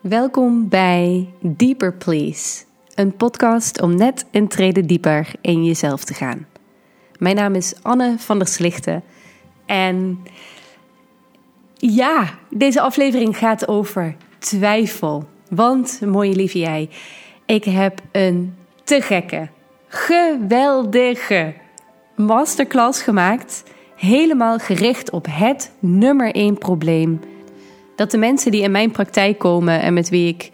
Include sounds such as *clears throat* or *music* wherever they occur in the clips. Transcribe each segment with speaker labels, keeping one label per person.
Speaker 1: Welkom bij Deeper Please, een podcast om net een trede dieper in jezelf te gaan. Mijn naam is Anne van der Slichten en ja, deze aflevering gaat over twijfel. Want, mooie lieve jij, ik heb een te gekke, geweldige masterclass gemaakt, helemaal gericht op het nummer één probleem dat de mensen die in mijn praktijk komen en met wie ik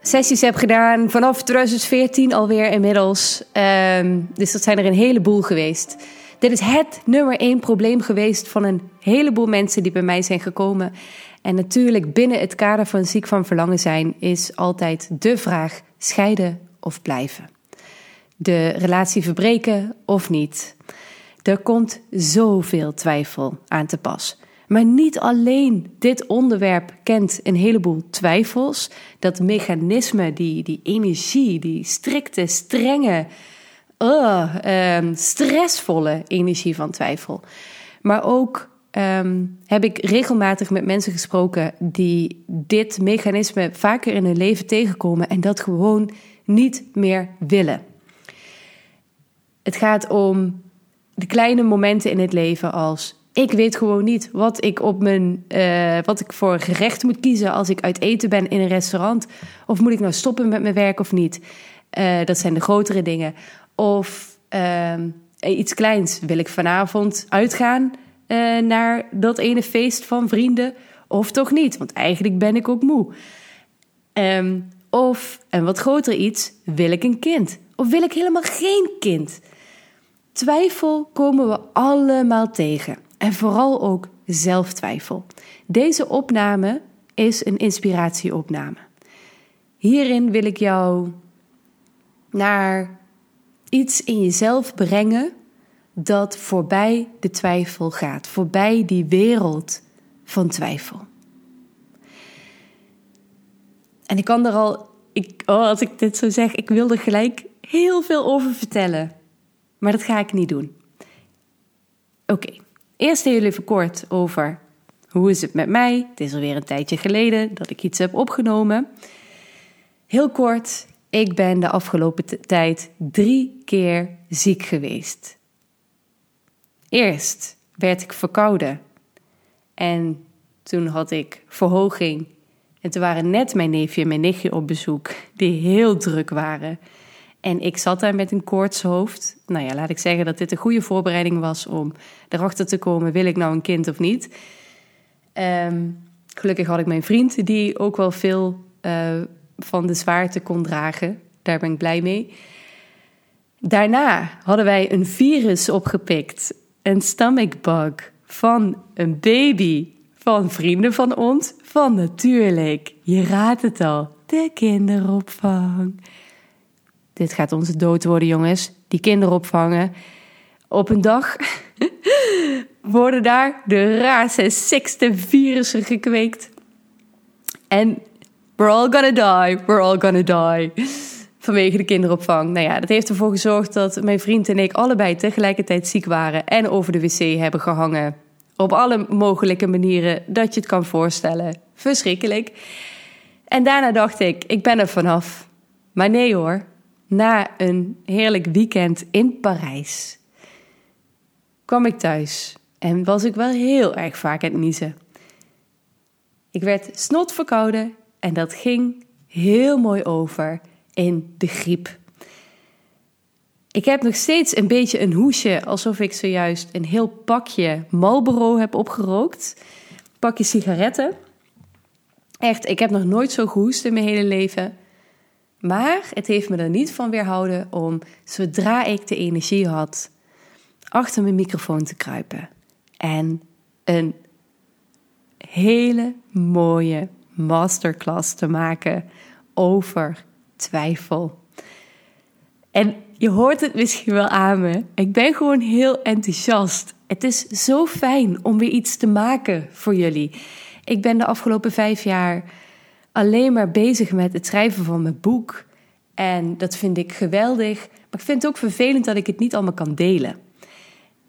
Speaker 1: sessies heb gedaan vanaf 2014 alweer inmiddels. Ehm, dus dat zijn er een heleboel geweest. Dit is het nummer één probleem geweest van een heleboel mensen die bij mij zijn gekomen. En natuurlijk binnen het kader van ziek van verlangen zijn is altijd de vraag scheiden of blijven. De relatie verbreken of niet. Er komt zoveel twijfel aan te pas. Maar niet alleen dit onderwerp kent een heleboel twijfels. Dat mechanisme, die, die energie, die strikte, strenge, uh, um, stressvolle energie van twijfel. Maar ook um, heb ik regelmatig met mensen gesproken die dit mechanisme vaker in hun leven tegenkomen en dat gewoon niet meer willen. Het gaat om de kleine momenten in het leven als ik weet gewoon niet wat ik op mijn uh, wat ik voor gerecht moet kiezen als ik uit eten ben in een restaurant. Of moet ik nou stoppen met mijn werk of niet? Uh, dat zijn de grotere dingen. Of uh, iets kleins. Wil ik vanavond uitgaan uh, naar dat ene feest van vrienden? Of toch niet? Want eigenlijk ben ik ook moe. Um, of, en wat groter iets, wil ik een kind? Of wil ik helemaal geen kind? Twijfel komen we allemaal tegen. En vooral ook zelftwijfel. Deze opname is een inspiratieopname. Hierin wil ik jou naar iets in jezelf brengen dat voorbij de twijfel gaat, voorbij die wereld van twijfel. En ik kan er al, ik, oh, als ik dit zo zeg, ik wil er gelijk heel veel over vertellen. Maar dat ga ik niet doen. Oké, Eerst heel even kort over hoe is het met mij. Het is alweer een tijdje geleden dat ik iets heb opgenomen. Heel kort, ik ben de afgelopen tijd drie keer ziek geweest. Eerst werd ik verkouden en toen had ik verhoging. En toen waren net mijn neefje en mijn nichtje op bezoek, die heel druk waren. En ik zat daar met een koortshoofd. Nou ja, laat ik zeggen dat dit een goede voorbereiding was om erachter te komen: wil ik nou een kind of niet? Um, gelukkig had ik mijn vriend, die ook wel veel uh, van de zwaarte kon dragen. Daar ben ik blij mee. Daarna hadden wij een virus opgepikt, een stomach bug van een baby van vrienden van ons. Van natuurlijk, je raadt het al, de kinderopvang. Dit gaat onze dood worden, jongens. Die kinderen opvangen. Op een dag *laughs* worden daar de raarste, sixte virussen gekweekt. En we're all gonna die, we're all gonna die. Vanwege de kinderopvang. Nou ja, dat heeft ervoor gezorgd dat mijn vriend en ik allebei tegelijkertijd ziek waren en over de wc hebben gehangen. Op alle mogelijke manieren dat je het kan voorstellen. Verschrikkelijk. En daarna dacht ik, ik ben er vanaf. Maar nee hoor, na een heerlijk weekend in Parijs kwam ik thuis en was ik wel heel erg vaak aan het niezen. Ik werd snot verkouden en dat ging heel mooi over in de griep. Ik heb nog steeds een beetje een hoesje, alsof ik zojuist een heel pakje Marlboro heb opgerookt. Pakje sigaretten. Echt, ik heb nog nooit zo gehoest in mijn hele leven. Maar het heeft me er niet van weerhouden om, zodra ik de energie had, achter mijn microfoon te kruipen en een hele mooie masterclass te maken over twijfel. En je hoort het misschien wel aan me. Ik ben gewoon heel enthousiast. Het is zo fijn om weer iets te maken voor jullie. Ik ben de afgelopen vijf jaar alleen maar bezig met het schrijven van mijn boek. En dat vind ik geweldig. Maar ik vind het ook vervelend dat ik het niet allemaal kan delen.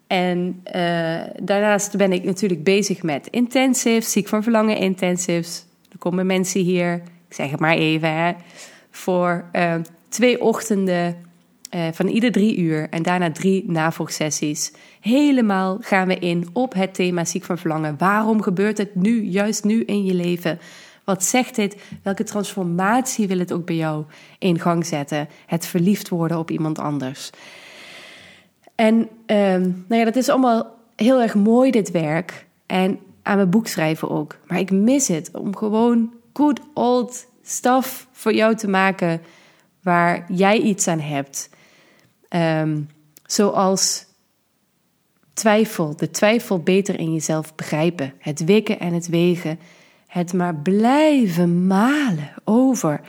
Speaker 1: En uh, daarnaast ben ik natuurlijk bezig met intensives, ziek van verlangen intensives. Er komen mensen hier, ik zeg het maar even, hè, voor uh, twee ochtenden uh, van ieder drie uur en daarna drie navolgsessies. Helemaal gaan we in op het thema ziek van verlangen. Waarom gebeurt het nu, juist nu in je leven? Wat zegt dit? Welke transformatie wil het ook bij jou in gang zetten? Het verliefd worden op iemand anders. En um, nou ja, dat is allemaal heel erg mooi, dit werk. En aan mijn boek schrijven ook. Maar ik mis het om gewoon good old stuff voor jou te maken waar jij iets aan hebt. Um, zoals twijfel, de twijfel beter in jezelf begrijpen, het wikken en het wegen, het maar blijven malen over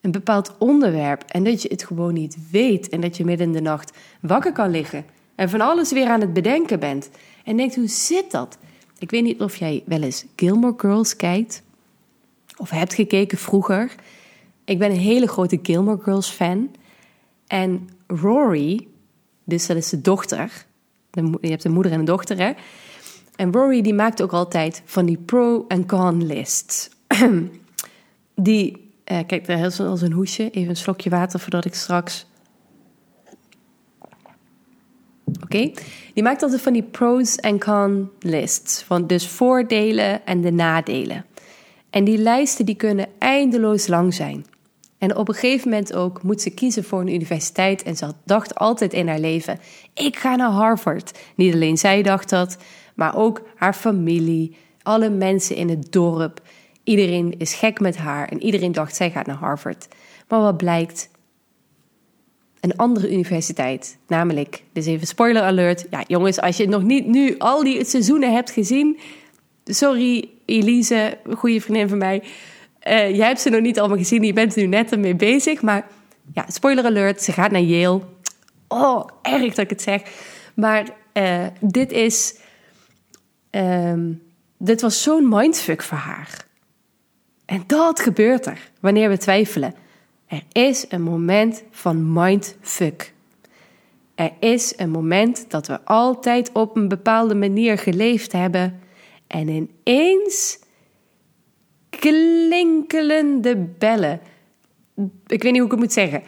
Speaker 1: een bepaald onderwerp en dat je het gewoon niet weet en dat je midden in de nacht wakker kan liggen en van alles weer aan het bedenken bent en denkt hoe zit dat? Ik weet niet of jij wel eens Gilmore Girls kijkt of hebt gekeken vroeger. Ik ben een hele grote Gilmore Girls fan en Rory, dus dat is de dochter, je hebt een moeder en een dochter hè. En Rory die maakt ook altijd van die pro- en con-lists. *clears throat* die, eh, kijk, daar is als een hoesje. Even een slokje water voordat ik straks... Oké, die maakt altijd van die pros en con lists. Van dus voordelen en de nadelen. En die lijsten die kunnen eindeloos lang zijn. En op een gegeven moment ook moet ze kiezen voor een universiteit. En ze dacht altijd in haar leven: ik ga naar Harvard. Niet alleen zij dacht dat, maar ook haar familie, alle mensen in het dorp. Iedereen is gek met haar en iedereen dacht zij gaat naar Harvard. Maar wat blijkt? Een andere universiteit, namelijk, dus even spoiler alert. Ja, jongens, als je nog niet nu al die seizoenen hebt gezien, sorry Elise, goede vriendin van mij. Uh, jij hebt ze nog niet allemaal gezien, je bent nu net ermee bezig. Maar ja, spoiler alert, ze gaat naar Yale. Oh, erg dat ik het zeg. Maar uh, dit is Um, dit was zo'n mindfuck voor haar. En dat gebeurt er wanneer we twijfelen. Er is een moment van mindfuck. Er is een moment dat we altijd op een bepaalde manier geleefd hebben en ineens klinkelende bellen. Ik weet niet hoe ik het moet zeggen.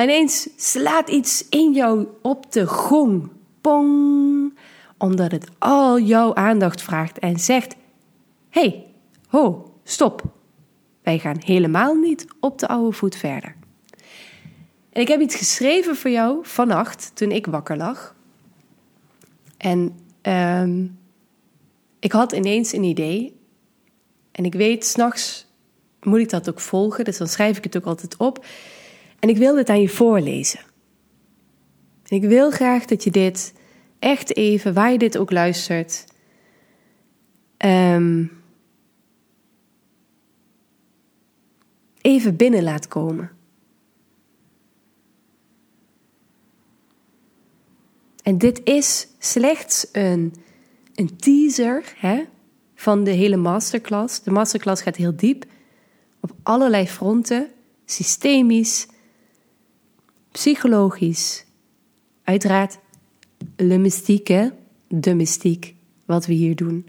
Speaker 1: Ineens slaat iets in jou op de gong. Pong omdat het al jouw aandacht vraagt en zegt: hey, ho, stop. Wij gaan helemaal niet op de oude voet verder. En ik heb iets geschreven voor jou vannacht toen ik wakker lag. En um, ik had ineens een idee. En ik weet, s'nachts moet ik dat ook volgen, dus dan schrijf ik het ook altijd op. En ik wil dit aan je voorlezen. En ik wil graag dat je dit echt even, waar je dit ook luistert, um, even binnen laat komen. En dit is slechts een, een teaser hè, van de hele masterclass. De masterclass gaat heel diep op allerlei fronten, systemisch, psychologisch, uiteraard le mystiek, hè? de mystiek, wat we hier doen.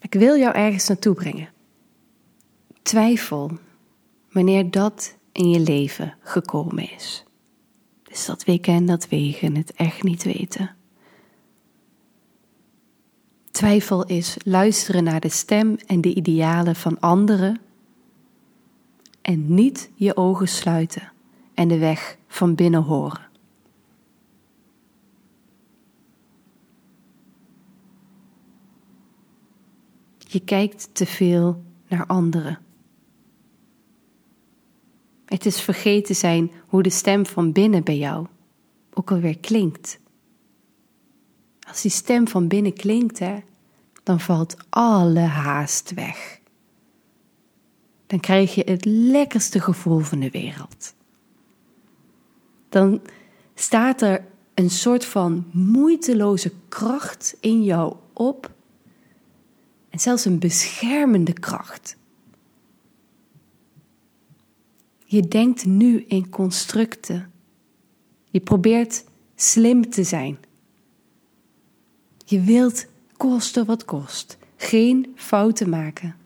Speaker 1: Ik wil jou ergens naartoe brengen. Twijfel wanneer dat in je leven gekomen is. Dus dat wikken en dat wegen, het echt niet weten. Twijfel is luisteren naar de stem en de idealen van anderen en niet je ogen sluiten en de weg van binnen horen. Je kijkt te veel naar anderen. Het is vergeten zijn hoe de stem van binnen bij jou ook alweer klinkt. Als die stem van binnen klinkt, dan valt alle haast weg. Dan krijg je het lekkerste gevoel van de wereld. Dan staat er een soort van moeiteloze kracht in jou op en zelfs een beschermende kracht. Je denkt nu in constructen. Je probeert slim te zijn. Je wilt kosten wat kost geen fouten maken.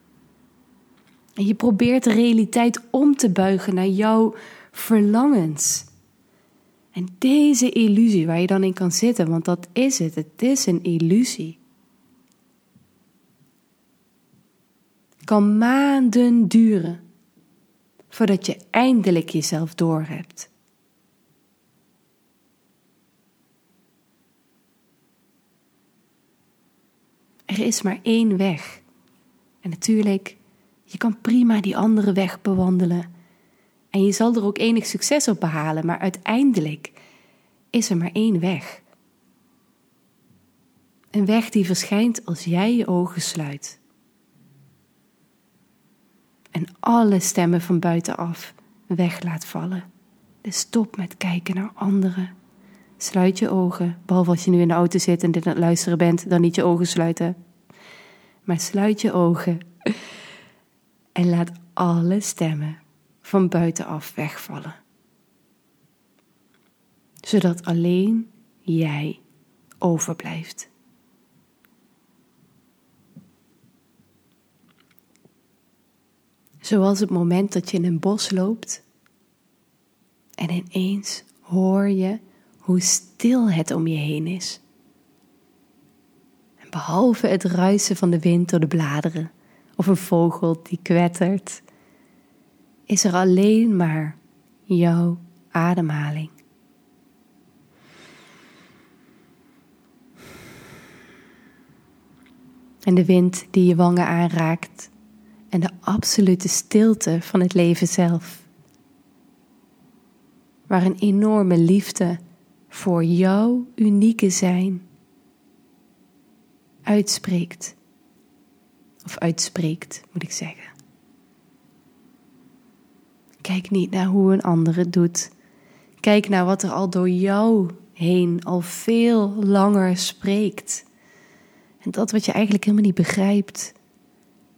Speaker 1: En je probeert de realiteit om te buigen naar jouw verlangens. En deze illusie waar je dan in kan zitten, want dat is het, het is een illusie. Kan maanden duren voordat je eindelijk jezelf doorhebt. Er is maar één weg. En natuurlijk, je kan prima die andere weg bewandelen. En je zal er ook enig succes op behalen, maar uiteindelijk is er maar één weg. Een weg die verschijnt als jij je ogen sluit. En alle stemmen van buitenaf weg laat vallen. Dus stop met kijken naar anderen. Sluit je ogen, behalve als je nu in de auto zit en dit aan het luisteren bent, dan niet je ogen sluiten. Maar sluit je ogen en laat alle stemmen van buitenaf wegvallen. Zodat alleen jij overblijft. Zoals het moment dat je in een bos loopt en ineens hoor je hoe stil het om je heen is. En behalve het ruisen van de wind door de bladeren of een vogel die kwettert, is er alleen maar jouw ademhaling. En de wind die je wangen aanraakt en de absolute stilte van het leven zelf. Waar een enorme liefde voor jouw unieke zijn uitspreekt. Of uitspreekt, moet ik zeggen. Kijk niet naar hoe een ander het doet. Kijk naar wat er al door jou heen al veel langer spreekt. En dat wat je eigenlijk helemaal niet begrijpt.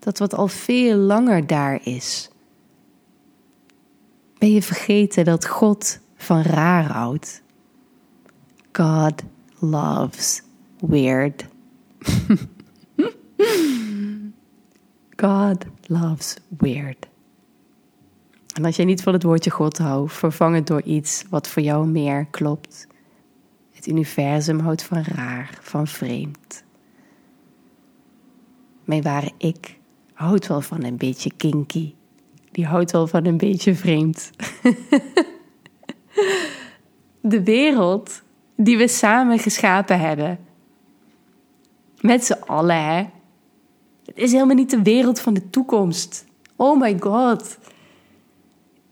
Speaker 1: Dat wat al veel langer daar is. Ben je vergeten dat God van raar houdt? God loves weird. *laughs* God loves weird. En als jij niet van het woordje God houdt, vervang het door iets wat voor jou meer klopt. Het universum houdt van raar, van vreemd. Mijn ware ik houdt wel van een beetje kinky. Die houdt wel van een beetje vreemd. *laughs* De wereld die we samen geschapen hebben. Met z'n allen, hè. Het is helemaal niet de wereld van de toekomst. Oh my god.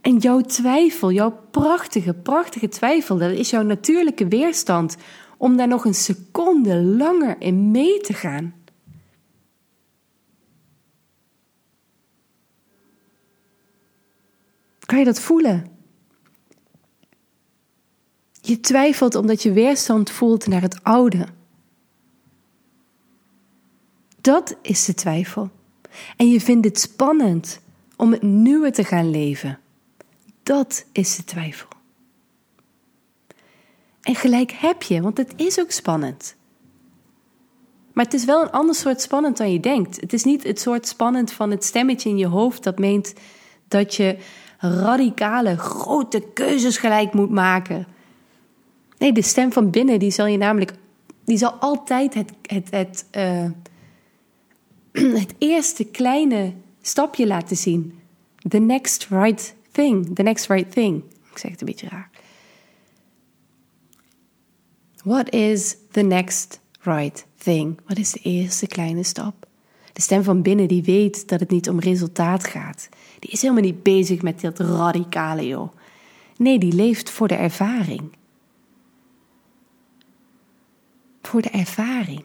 Speaker 1: En jouw twijfel, jouw prachtige, prachtige twijfel, dat is jouw natuurlijke weerstand om daar nog een seconde langer in mee te gaan. Kan je dat voelen? Je twijfelt omdat je weerstand voelt naar het oude. Dat is de twijfel. En je vindt het spannend om het nieuwe te gaan leven. Dat is de twijfel. En gelijk heb je, want het is ook spannend. Maar het is wel een ander soort spannend dan je denkt. Het is niet het soort spannend van het stemmetje in je hoofd dat meent dat je radicale, grote keuzes gelijk moet maken. Nee, de stem van binnen die zal je namelijk, die zal altijd het, het, het, uh, *clears throat* het eerste kleine stapje laten zien. The next right thing, the next right thing. Ik zeg het een beetje raar. What is the next right thing? Wat is de eerste kleine stap? De stem van binnen die weet dat het niet om resultaat gaat. Die is helemaal niet bezig met dat radicale, joh. Nee, die leeft voor de ervaring. Voor de ervaring.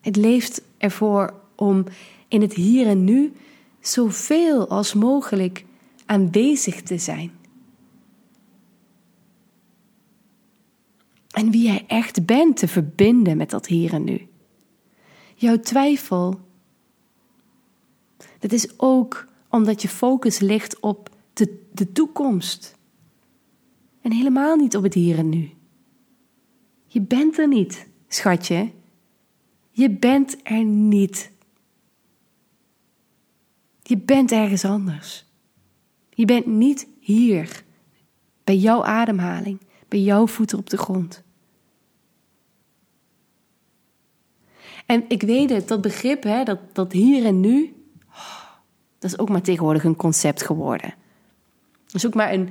Speaker 1: Het leeft ervoor om in het hier en nu zoveel als mogelijk aanwezig te zijn. En wie jij echt bent te verbinden met dat hier en nu. Jouw twijfel, dat is ook omdat je focus ligt op de, de toekomst. En helemaal niet op het hier en nu. Je bent er niet, schatje. Je bent er niet. Je bent ergens anders. Je bent niet hier, bij jouw ademhaling, bij jouw voeten op de grond. En ik weet het, dat begrip, hè, dat, dat hier en nu, dat is ook maar tegenwoordig een concept geworden. Dat is ook maar een,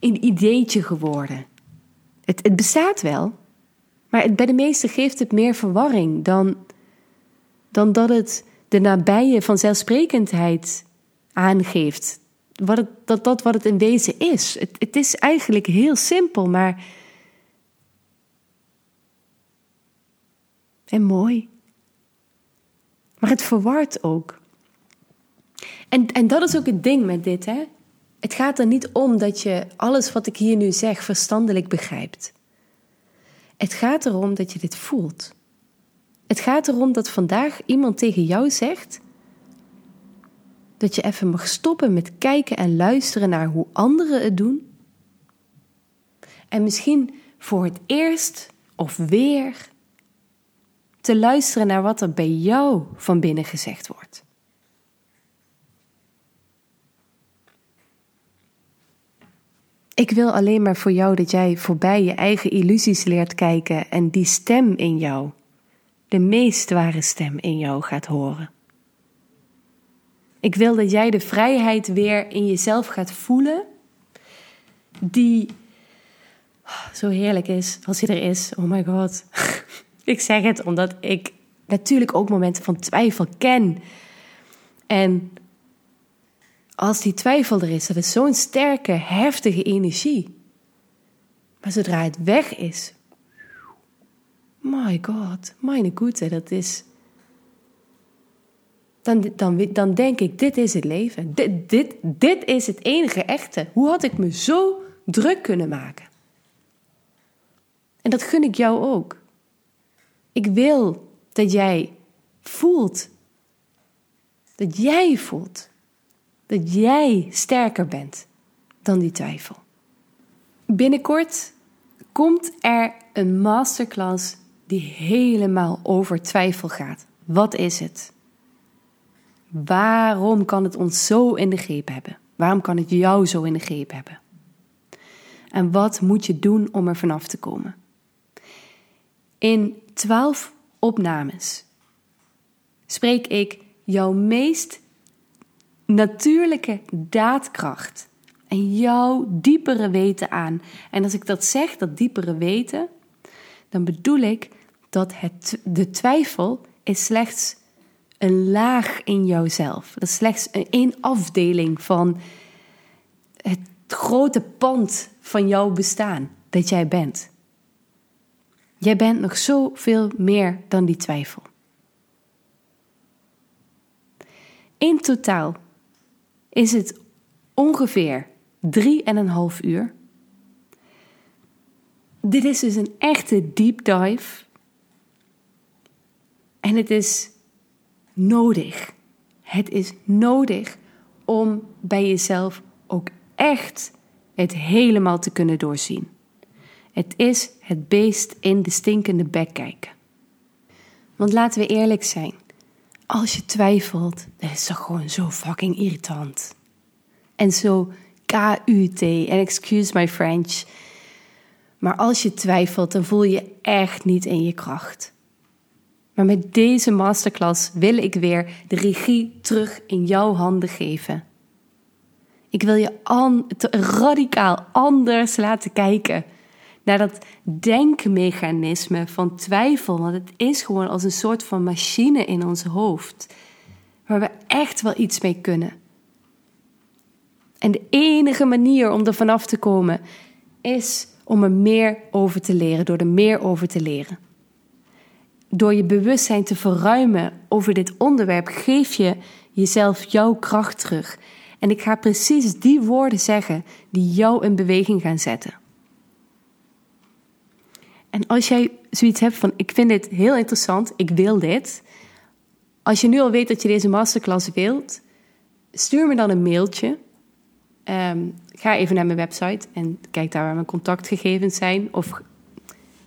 Speaker 1: een ideetje geworden. Het, het bestaat wel, maar bij de meesten geeft het meer verwarring dan, dan dat het de nabije vanzelfsprekendheid aangeeft. Wat het, dat dat wat het in wezen is. Het, het is eigenlijk heel simpel, maar. En mooi. Maar het verwart ook. En, en dat is ook het ding met dit, hè? Het gaat er niet om dat je alles wat ik hier nu zeg verstandelijk begrijpt. Het gaat erom dat je dit voelt. Het gaat erom dat vandaag iemand tegen jou zegt dat je even mag stoppen met kijken en luisteren naar hoe anderen het doen. En misschien voor het eerst of weer te luisteren naar wat er bij jou van binnen gezegd wordt. Ik wil alleen maar voor jou dat jij voorbij je eigen illusies leert kijken en die stem in jou, de meest ware stem in jou gaat horen. Ik wil dat jij de vrijheid weer in jezelf gaat voelen, die zo heerlijk is als hij er is. Oh my god. *laughs* ik zeg het omdat ik natuurlijk ook momenten van twijfel ken. En als die twijfel er is, dat is zo'n sterke, heftige energie. Maar zodra het weg is, my god, mijn goede, dat is. Dan, dan, dan denk ik, dit is het leven. Dit, dit, dit is het enige echte. Hoe had ik me zo druk kunnen maken? En dat gun ik jou ook. Ik wil dat jij voelt. Dat jij voelt dat jij sterker bent dan die twijfel. Binnenkort komt er een masterclass die helemaal over twijfel gaat. Wat is het? Waarom kan het ons zo in de greep hebben? Waarom kan het jou zo in de greep hebben? En wat moet je doen om er vanaf te komen? In twaalf opnames spreek ik jouw meest natuurlijke daadkracht en jouw diepere weten aan. En als ik dat zeg, dat diepere weten, dan bedoel ik dat het, de twijfel is slechts een laag in jouzelf. Dat is slechts een afdeling van het grote pand van jouw bestaan dat jij bent. Jij bent nog zoveel meer dan die twijfel. In totaal is het ongeveer drie en een half uur. Dit is dus een echte deep dive. En het is nodig. Het is nodig om bij jezelf ook echt het helemaal te kunnen doorzien. Het is het beest in de stinkende bek kijken. Want laten we eerlijk zijn als je twijfelt, dat is toch gewoon zo fucking irritant. En zo K-U-T, en excuse my French. Maar als je twijfelt, dan voel je echt niet in je kracht. Maar met deze masterclass wil ik weer de regie terug in jouw handen geven. Ik wil je radicaal anders laten kijken naar dat denkmechanisme van twijfel. Want het is gewoon als een soort van machine in ons hoofd. Waar we echt wel iets mee kunnen. En de enige manier om er vanaf te komen is om er meer over te leren, door er meer over te leren. Door je bewustzijn te verruimen over dit onderwerp, geef je jezelf jouw kracht terug. En ik ga precies die woorden zeggen die jou in beweging gaan zetten. En als jij zoiets hebt van: ik vind dit heel interessant, ik wil dit. Als je nu al weet dat je deze masterclass wilt, stuur me dan een mailtje. Ehm, ga even naar mijn website en kijk daar waar mijn contactgegevens zijn. Of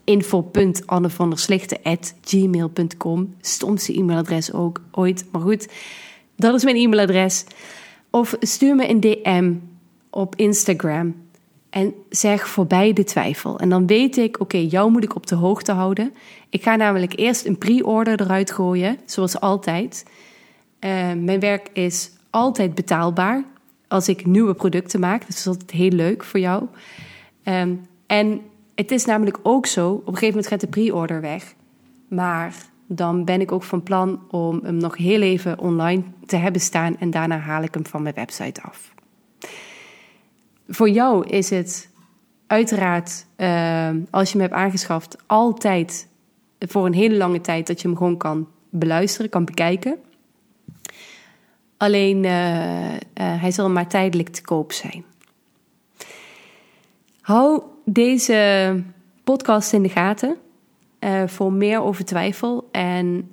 Speaker 1: info.annevanderslichten.gmail.com. Stomste e-mailadres ook ooit, maar goed. Dat is mijn e-mailadres. Of stuur me een DM op Instagram en zeg voorbij de twijfel. En dan weet ik, oké, jou moet ik op de hoogte houden. Ik ga namelijk eerst een pre-order eruit gooien, zoals altijd. Uh, mijn werk is altijd betaalbaar als ik nieuwe producten maak. Dus dat is altijd heel leuk voor jou. Um, en het is namelijk ook zo, op een gegeven moment gaat de pre-order weg. Maar dan ben ik ook van plan om hem nog heel even online te hebben staan en daarna haal ik hem van mijn website af. Voor jou is het uiteraard, uh, als je hem hebt aangeschaft, altijd voor een hele lange tijd dat je hem gewoon kan beluisteren, kan bekijken. Alleen uh, uh, hij zal maar tijdelijk te koop zijn. Hou deze podcast in de gaten voor meer over twijfel. En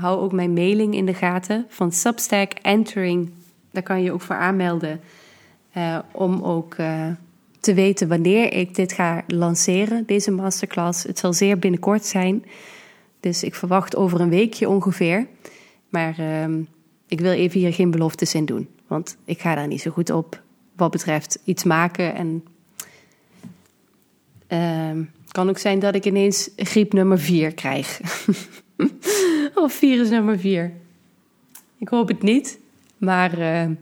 Speaker 1: hou ook mijn mailing in de gaten van Substack Entering. Daar kan je je ook voor aanmelden. Om ook te weten wanneer ik dit ga lanceren, deze masterclass. Het zal zeer binnenkort zijn. Dus ik verwacht over een weekje ongeveer. Maar uh, ik wil even hier geen beloftes in doen. Want ik ga daar niet zo goed op wat betreft iets maken. En uh, het kan ook zijn dat ik ineens griep nummer 4 krijg. *laughs* of virus nummer 4. Ik hoop het niet. Maar uh,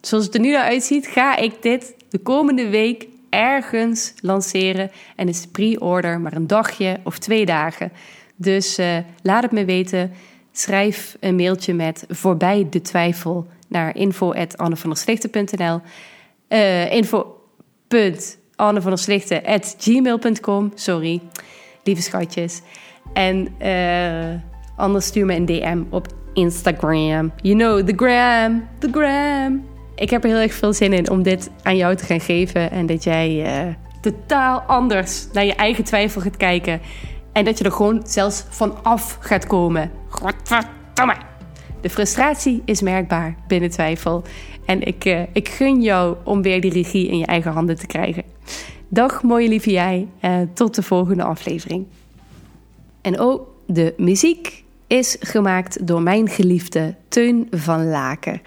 Speaker 1: zoals het er nu uitziet, ga ik dit de komende week ergens lanceren. En is de pre-order maar een dagje of twee dagen. Dus uh, laat het me weten. Schrijf een mailtje met voorbij de twijfel naar info.annevanderslichten.nl uh, info.annevanderslichten.gmail.com Sorry, lieve schatjes. En uh, anders stuur me een DM op Instagram. You know, the gram, the gram. Ik heb er heel erg veel zin in om dit aan jou te gaan geven. En dat jij uh, totaal anders naar je eigen twijfel gaat kijken. En dat je er gewoon zelfs van af gaat komen. Godverdomme. De frustratie is merkbaar binnen twijfel. En ik, uh, ik gun jou om weer die regie in je eigen handen te krijgen. Dag mooie lieve jij. Uh, tot de volgende aflevering. En oh, de muziek is gemaakt door mijn geliefde Teun van Laken.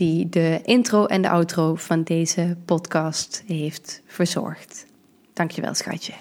Speaker 1: Die de intro en de outro van deze podcast heeft verzorgd. Dankjewel schatje.